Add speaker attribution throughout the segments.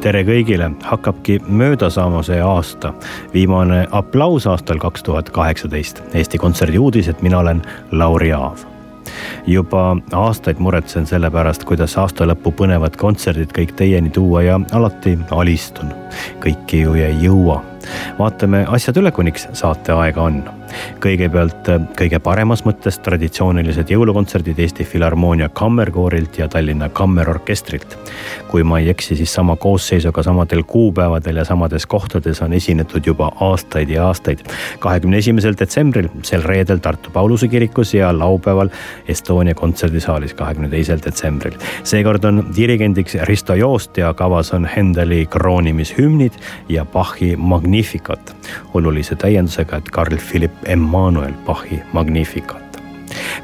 Speaker 1: Tere kõigile, hakkabki mööda saama see aasta, viimane aplaus aastal kaks tuhat kaheksateist. Eesti Kontserdi uudised, mina olen Lauri Aav juba aastaid muretsen selle pärast, kuidas aasta lõpu põnevad kontserdid kõik teieni tuua ja alati alistun. kõiki ju ei jõua vaatame asjad üle, kuniks saateaega on. Kõigepealt äh, kõige paremas mõttes traditsioonilised jõulukontserdid Eesti Filharmoonia Kammerkoorilt ja Tallinna Kammerorkestrilt. kui ma ei eksi, siis sama koosseisuga samadel kuupäevadel ja samades kohtades on esinetud juba aastaid ja aastaid. kahekümne esimesel detsembril, sel reedel Tartu Pauluse kirikus ja laupäeval Estonia kontserdisaalis kahekümne teisel detsembril. seekord on dirigendiks Risto Joost ja kavas on Hendeli kroonimishümnid ja Bachi Magnificat olulise täiendusega, et Carl Philipp Emmanuel Bachi Magnificat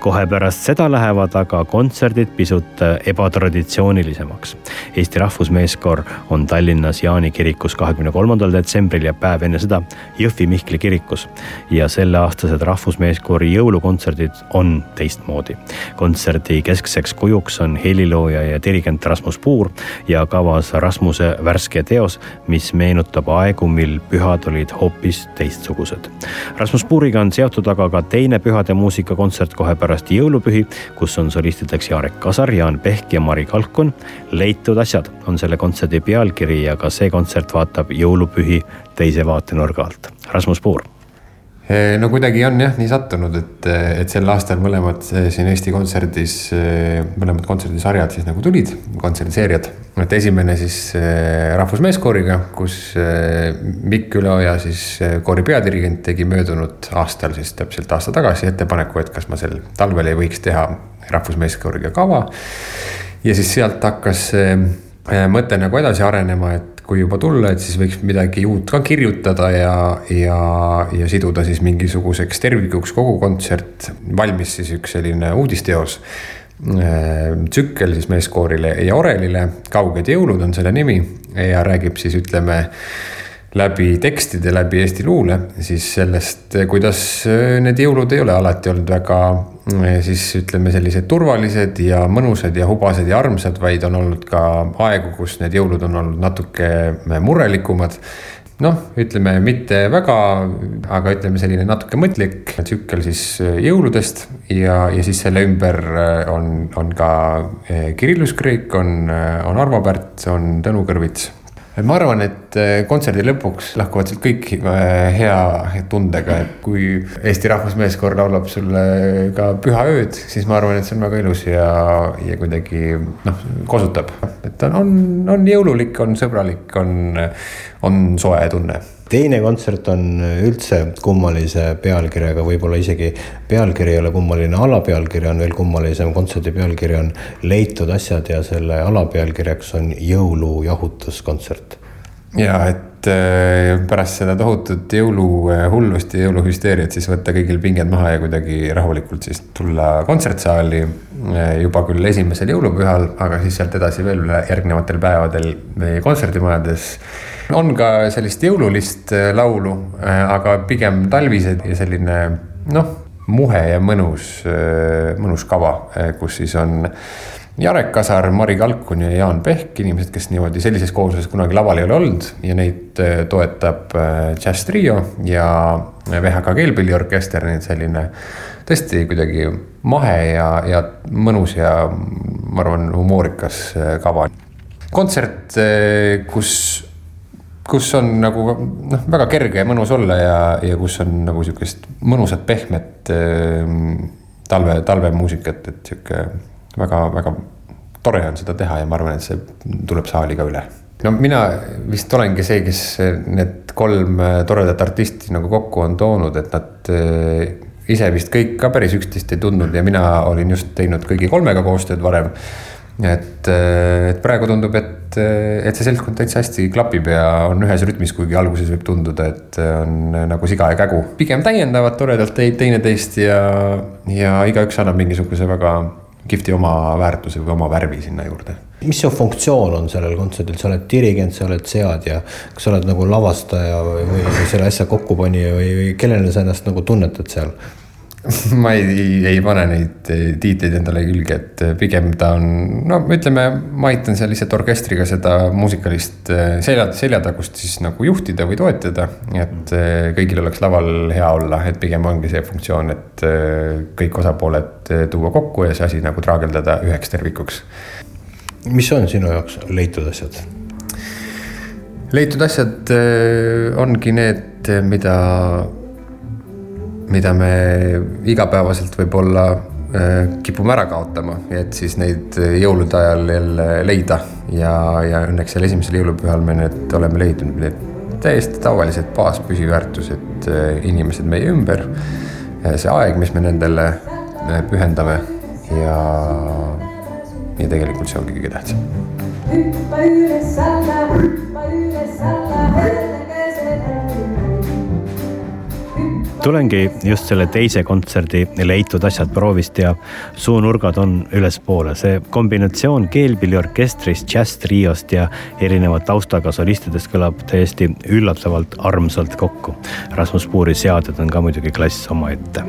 Speaker 1: kohe pärast seda lähevad aga kontserdid pisut ebatraditsioonilisemaks. Eesti Rahvusmeeskoor on Tallinnas Jaani kirikus kahekümne kolmandal detsembril ja päev enne seda Jõhvi Mihkli kirikus. ja selleaastased Rahvusmeeskoori jõulukontserdid on teistmoodi. kontserdi keskseks kujuks on helilooja ja dirigent Rasmus Puur ja kavas Rasmuse värske teos, mis meenutab aegu, mil pühad olid hoopis teistsugused. Rasmus Puuriga on seotud aga ka teine pühade muusikakontsert kohe pärast jõulupühi, kus on solistideks Jarek Kasar, Jaan Pehk ja Mari Kalkon. leitud asjad on selle kontserdi pealkiri ja ka see kontsert vaatab jõulupühi teise vaatenurga alt. Rasmus Puur
Speaker 2: no kuidagi on jah nii sattunud, et, et sel aastal mõlemad eh, siin Eesti Kontserdis, eh, mõlemad kontserdisarjad siis nagu tulid, kontserdiseeriad. et esimene siis Rahvusmeeskooriga, kus Mikk Üleoja siis koori peadirigent tegi möödunud aastal siis täpselt aasta tagasi ettepaneku, et kas ma sel talvel ei võiks teha Rahvusmeeskooriga kava. ja siis sealt hakkas mõte nagu edasi arenema, et kui juba tulla, et siis võiks midagi uut ka kirjutada ja, ja, ja siduda siis mingisuguseks tervikuks kogu kontsert. valmis siis üks selline uudisteos äh, tsükkel siis meeskoorile ja orelile, Kauged jõulud on selle nimi ja räägib siis ütleme läbi tekstide, läbi Eesti luule, siis sellest, kuidas äh, need jõulud ei ole alati olnud väga siis ütleme, sellised turvalised ja mõnusad ja hubased ja armsad, vaid on olnud ka aegu, kus need jõulud on olnud natuke äh, murelikumad. noh, ütleme mitte väga, aga ütleme selline natuke mõtlik tsükkel siis jõuludest ja, ja siis selle ümber on, on ka Kirillus Kreek, on, on Arvo Pärt, on Tõnu Kõrvits ma arvan, et äh, kontserdi lõpuks lahkuvad sealt kõik äh, hea tundega, et kui Eesti Rahvusmeeskoor laulab sulle ka Püha ööd, siis ma arvan, et see on väga ilus ja, ja kuidagi noh, kosutab. et on, on, on jõululik, on sõbralik, on, on soe tunne
Speaker 1: teine kontsert on üldse kummalise pealkirjaga, võib-olla isegi pealkiri ei ole kummaline, alapealkiri on veel kummalisem, kontserdi pealkiri on Leitud asjad ja selle alapealkirjaks on jõulujahutuskontsert.
Speaker 2: ja et äh, pärast seda tohutut jõuluhullust ja jõuluhüsteeriat siis võtta kõigil pinged maha ja kuidagi rahulikult siis tulla kontsertsaali äh, juba küll esimesel jõulupühal, aga siis sealt edasi veel järgnevatel päevadel meie kontserdimajades on ka sellist jõululist äh, laulu, äh, aga pigem talvised ja selline noh, muhe ja mõnus, äh, mõnus kava, kus siis on Jarek Kasar, Mari Kalkun ja Jaan Pehk, inimesed, kes niimoodi sellises koosluses kunagi laval ei ole olnud ja neid toetab Jazz Trio ja VHK keelpilliorkester, nii et selline tõesti kuidagi mahe ja, ja mõnus ja ma arvan, humoorikas kava. kontsert, kus kus on nagu noh, väga kerge ja mõnus olla ja, ja kus on nagu sihukest mõnusat pehmet äh, talve, talvemuusikat, et sihuke väga-väga tore on seda teha ja ma arvan, et see tuleb saali ka üle. no mina vist olengi see, kes need kolm toredat artisti nagu kokku on toonud, et nad äh, ise vist kõik ka päris üksteist ei tundnud ja mina olin just teinud kõigi kolmega koostööd varem. Et, et praegu tundub, et, et see seltskond täitsa hästi klapib ja on ühes rütmis, kuigi alguses võib tunduda, et on nagu siga ja kägu. pigem täiendavad toredalt teineteist ja, ja igaüks annab mingisuguse väga kihvti oma väärtuse või oma värvi sinna juurde
Speaker 1: mis su funktsioon on sellel kontserdil, sa oled dirigent, sa oled seadja, kas sa oled nagu lavastaja või, või selle asja kokkupanija või, või kellena sa ennast nagu tunnetad seal?
Speaker 2: ma ei, ei pane neid tiitleid endale külge, et pigem ta on, no ütleme, ma aitan seal lihtsalt orkestriga seda muusikalist selja, seljatagust siis nagu juhtida või toetada. et kõigil oleks laval hea olla, et pigem ongi see funktsioon, et kõik osapooled tuua kokku ja see asi nagu traageldada üheks tervikuks
Speaker 1: mis on sinu jaoks leitud asjad?
Speaker 2: leitud asjad ongi need, mida, mida me igapäevaselt võib-olla äh, kipume ära kaotama, et siis neid jõulude ajal jälle leida ja, ja õnneks seal esimesel jõulupühal me need oleme leidnud, need täiesti tavalised baaspüsiväärtused, äh, inimesed meie ümber, see aeg, mis me nendele pühendame ja ja tegelikult see ongi kõige tähtsam. hüppa üles alla, hüppa üles alla,
Speaker 1: tulengi just selle teise kontserdi leitud asjad proovist ja suunurgad on ülespoole. see kombinatsioon keelpilliorkestrist, džässtriost ja erineva taustaga solistidest kõlab täiesti üllatavalt armsalt kokku. Rasmus Puuri seaded on ka muidugi klass omaette.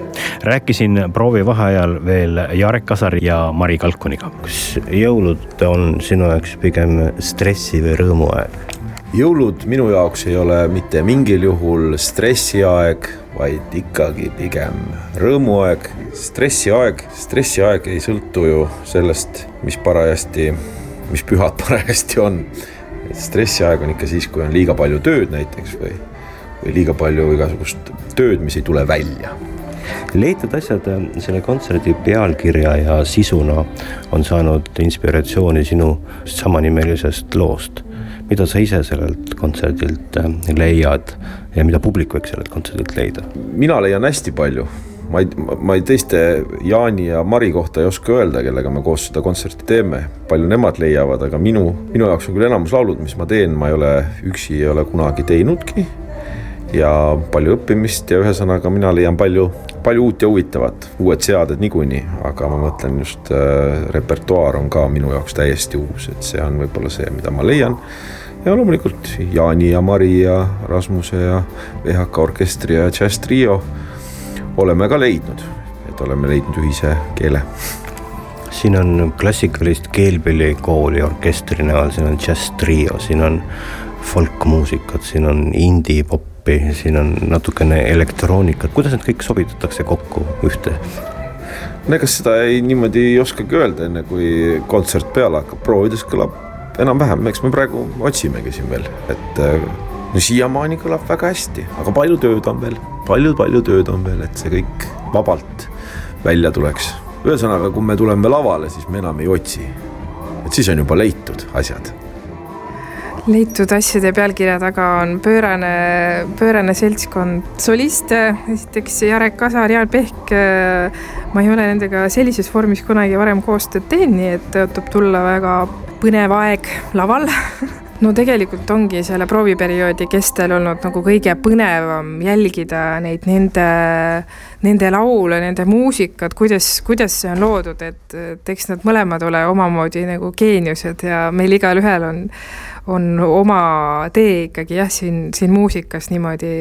Speaker 1: rääkisin proovi vaheajal veel Jarek Kasari ja Mari Kalkuniga. kas jõulud on sinu jaoks pigem stressi või rõõmuaeg?
Speaker 3: Jõulud minu jaoks ei ole mitte mingil juhul stressiaeg, vaid ikkagi pigem rõõmuaeg, stressiaeg. stressiaeg ei sõltu ju sellest, mis parajasti, mis pühad parajasti on. stressiaeg on ikka siis, kui on liiga palju tööd näiteks või, või liiga palju igasugust tööd, mis ei tule välja
Speaker 1: leitud asjad selle kontserdi pealkirja ja sisuna on saanud inspiratsiooni sinu samanimelisest loost mida sa ise sellelt kontserdilt äh, leiad ja mida publik võiks sellelt kontserdilt leida?
Speaker 3: mina leian hästi palju ma ei, ma ei teiste Jaani ja Mari kohta ei oska öelda, kellega me koos seda kontserti teeme, palju nemad leiavad, aga minu, minu jaoks on küll enamus laulud, mis ma teen, ma ei ole üksi, ei ole kunagi teinudki. ja palju õppimist ja ühesõnaga mina leian palju, palju uut ja huvitavat, uued seaded niikuinii, aga ma mõtlen just äh, repertuaar on ka minu jaoks täiesti uus, et see on võib-olla see, mida ma leian ja loomulikult Jaani ja Mari ja Rasmuse ja VHK orkestri ja Jazz Trio oleme ka leidnud, et oleme leidnud ühise keele.
Speaker 1: siin on klassikalist keelpillikooli orkestri näol, siin on Jazz Trio, siin on folkmuusikat, siin on indie-poppi, siin on natukene elektroonikat, kuidas need kõik sobitatakse kokku ühte?
Speaker 3: no ega seda ei, niimoodi ei oskagi öelda, enne kui kontsert peale hakkab, proovides kõlab enam-vähem, eks me praegu otsimegi siin veel, et äh, no siiamaani kõlab väga hästi, aga palju tööd on veel palju,, palju-palju tööd on veel, et see kõik vabalt välja tuleks. ühesõnaga, kui me tuleme lavale, siis me enam ei otsi. et siis on juba leitud asjad
Speaker 4: leitud asjade pealkirja taga on pöörane, pöörane seltskond soliste, esiteks Jarek Kasar, Jaan Pehk. ma ei ole nendega sellises vormis kunagi varem koostööd teinud, nii et tõotab tulla väga põnev aeg laval no tegelikult ongi selle prooviperioodi kestel olnud nagu kõige põnevam jälgida neid nende, nende laule, nende muusikat, kuidas, kuidas see on loodud, et, et eks nad mõlemad ole omamoodi nagu geeniused ja meil igalühel on on oma tee ikkagi jah, siin, siin muusikas niimoodi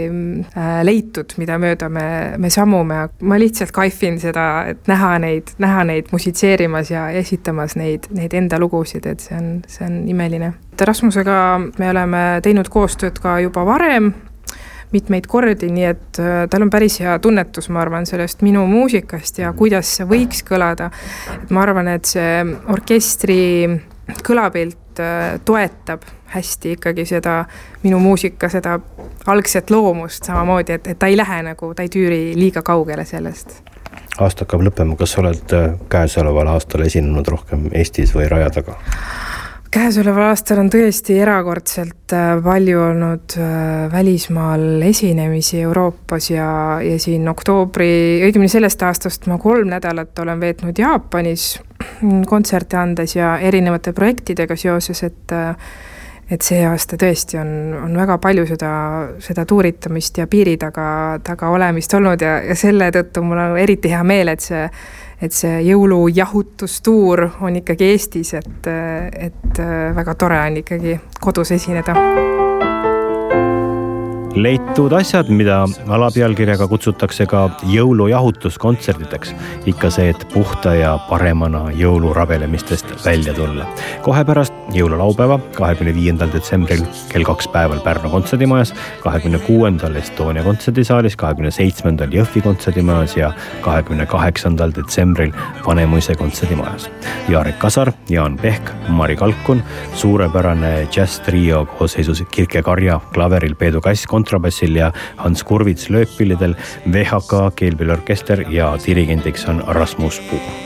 Speaker 4: äh, leitud, mida mööda me, me sammume, ma lihtsalt kaifin seda, et näha neid, näha neid musitseerimas ja esitamas neid, neid enda lugusid, et see on, see on imeline. Rasmusega me oleme teinud koostööd ka juba varem, mitmeid kordi, nii et äh, tal on päris hea tunnetus, ma arvan, sellest minu muusikast ja kuidas see võiks kõlada. et ma arvan, et see orkestri kõlapilt äh, toetab hästi ikkagi seda minu muusika, seda algset loomust samamoodi, et, et ta ei lähe nagu, ta ei tüüri liiga kaugele sellest.
Speaker 1: aasta hakkab lõppema, kas sa oled äh, käesoleval aastal esinenud rohkem Eestis või Raja taga?
Speaker 4: Käesoleval aastal on tõesti erakordselt äh, palju olnud äh, välismaal esinemisi Euroopas ja, ja siin oktoobri, õigemini sellest aastast ma kolm nädalat olen veetnud Jaapanis kontserte andes ja erinevate projektidega seoses, et et see aasta tõesti on, on väga palju seda, seda tuuritamist ja piiri taga, taga olemist olnud ja, ja selle tõttu mul on eriti hea meel, et see et see jõulujahutustuur on ikkagi Eestis, et, et väga tore on ikkagi kodus esineda
Speaker 1: leitud asjad, mida alapealkirjaga kutsutakse ka jõulujahutuskontserdideks. ikka see, et puhta ja paremana jõulurabelemistest välja tulla. kohe pärast jõululaupäeva, kahekümne viiendal detsembril kell kaks päeval Pärnu kontserdimajas, kahekümne kuuendal Estonia kontserdisaalis, kahekümne seitsmendal Jõhvi kontserdimajas ja kahekümne kaheksandal detsembril Vanemuise kontserdimajas. Jarek Kasar, Jaan Pehk, Mari Kalkun, suurepärane džässtrio koosseisus Kirke Karja klaveril, Peedu Kass kontrabassil ja Hans Kurvits lööppillidel, VHK keelpilliorkester ja dirigendiks on Rasmus Puu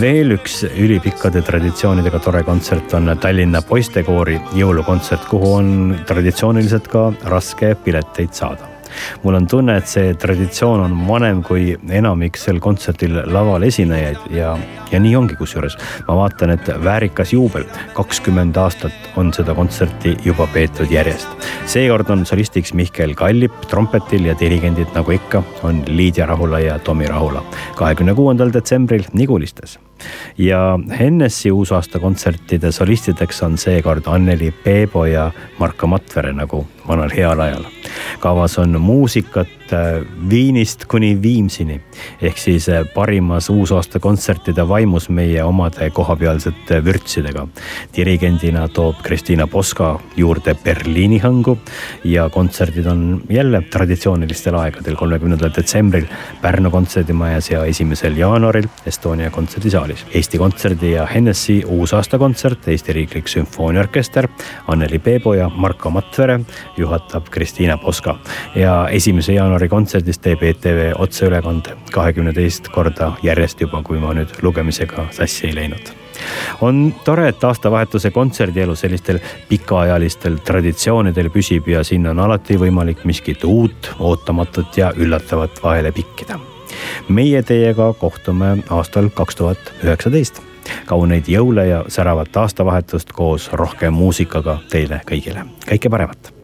Speaker 1: veel üks ülipikkade traditsioonidega tore kontsert on Tallinna poistekoori jõulukontsert, kuhu on traditsiooniliselt ka raske pileteid saada mul on tunne, et see traditsioon on vanem kui enamik sel kontserdil laval esinejaid ja, ja nii ongi kusjuures. ma vaatan, et väärikas juubel, kakskümmend aastat on seda kontserti juba peetud järjest. seekord on solistiks Mihkel Kallip trompetil ja dirigendid, nagu ikka, on Liidia Rahula ja Tomi Rahula. kahekümne kuuendal detsembril Nigulistes ja Hennessy uusaasta kontsertide solistideks on seekord Anneli Peebo ja Marko Matvere nagu vanal heal ajal. kavas on muusikat äh, Viinist kuni Viimsini ehk siis äh, parimas uusaasta kontsertide vaimus meie omade kohapealsete vürtsidega. dirigendina toob Kristiina Poska juurde Berliini hõngu ja kontserdid on jälle traditsioonilistel aegadel, kolmekümnendal detsembril Pärnu kontserdimajas ja esimesel jaanuaril Estonia kontserdisaalis. Eesti Kontserdi ja Hennessy uusaastakontsert, Eesti Riiklik Sümfooniaorkester, Anneli Peebo ja Marko Matvere juhatab Kristiina Poska. Ja esimese jaanuari kontserdist teeb ETV otseülekande kahekümne teist korda järjest juba, kui ma nüüd lugemisega sassi ei läinud. On tore, et aastavahetuse kontserdielu sellistel pikaajalistel traditsioonidel püsib ja sinna on alati võimalik miskit uut, ootamatut ja üllatavat vahele pikkida. Meie teiega kohtume aastal kaks tuhat üheksateist. Kauneid jõule ja säravat aastavahetust koos rohke muusikaga teile kõigile, kõike paremat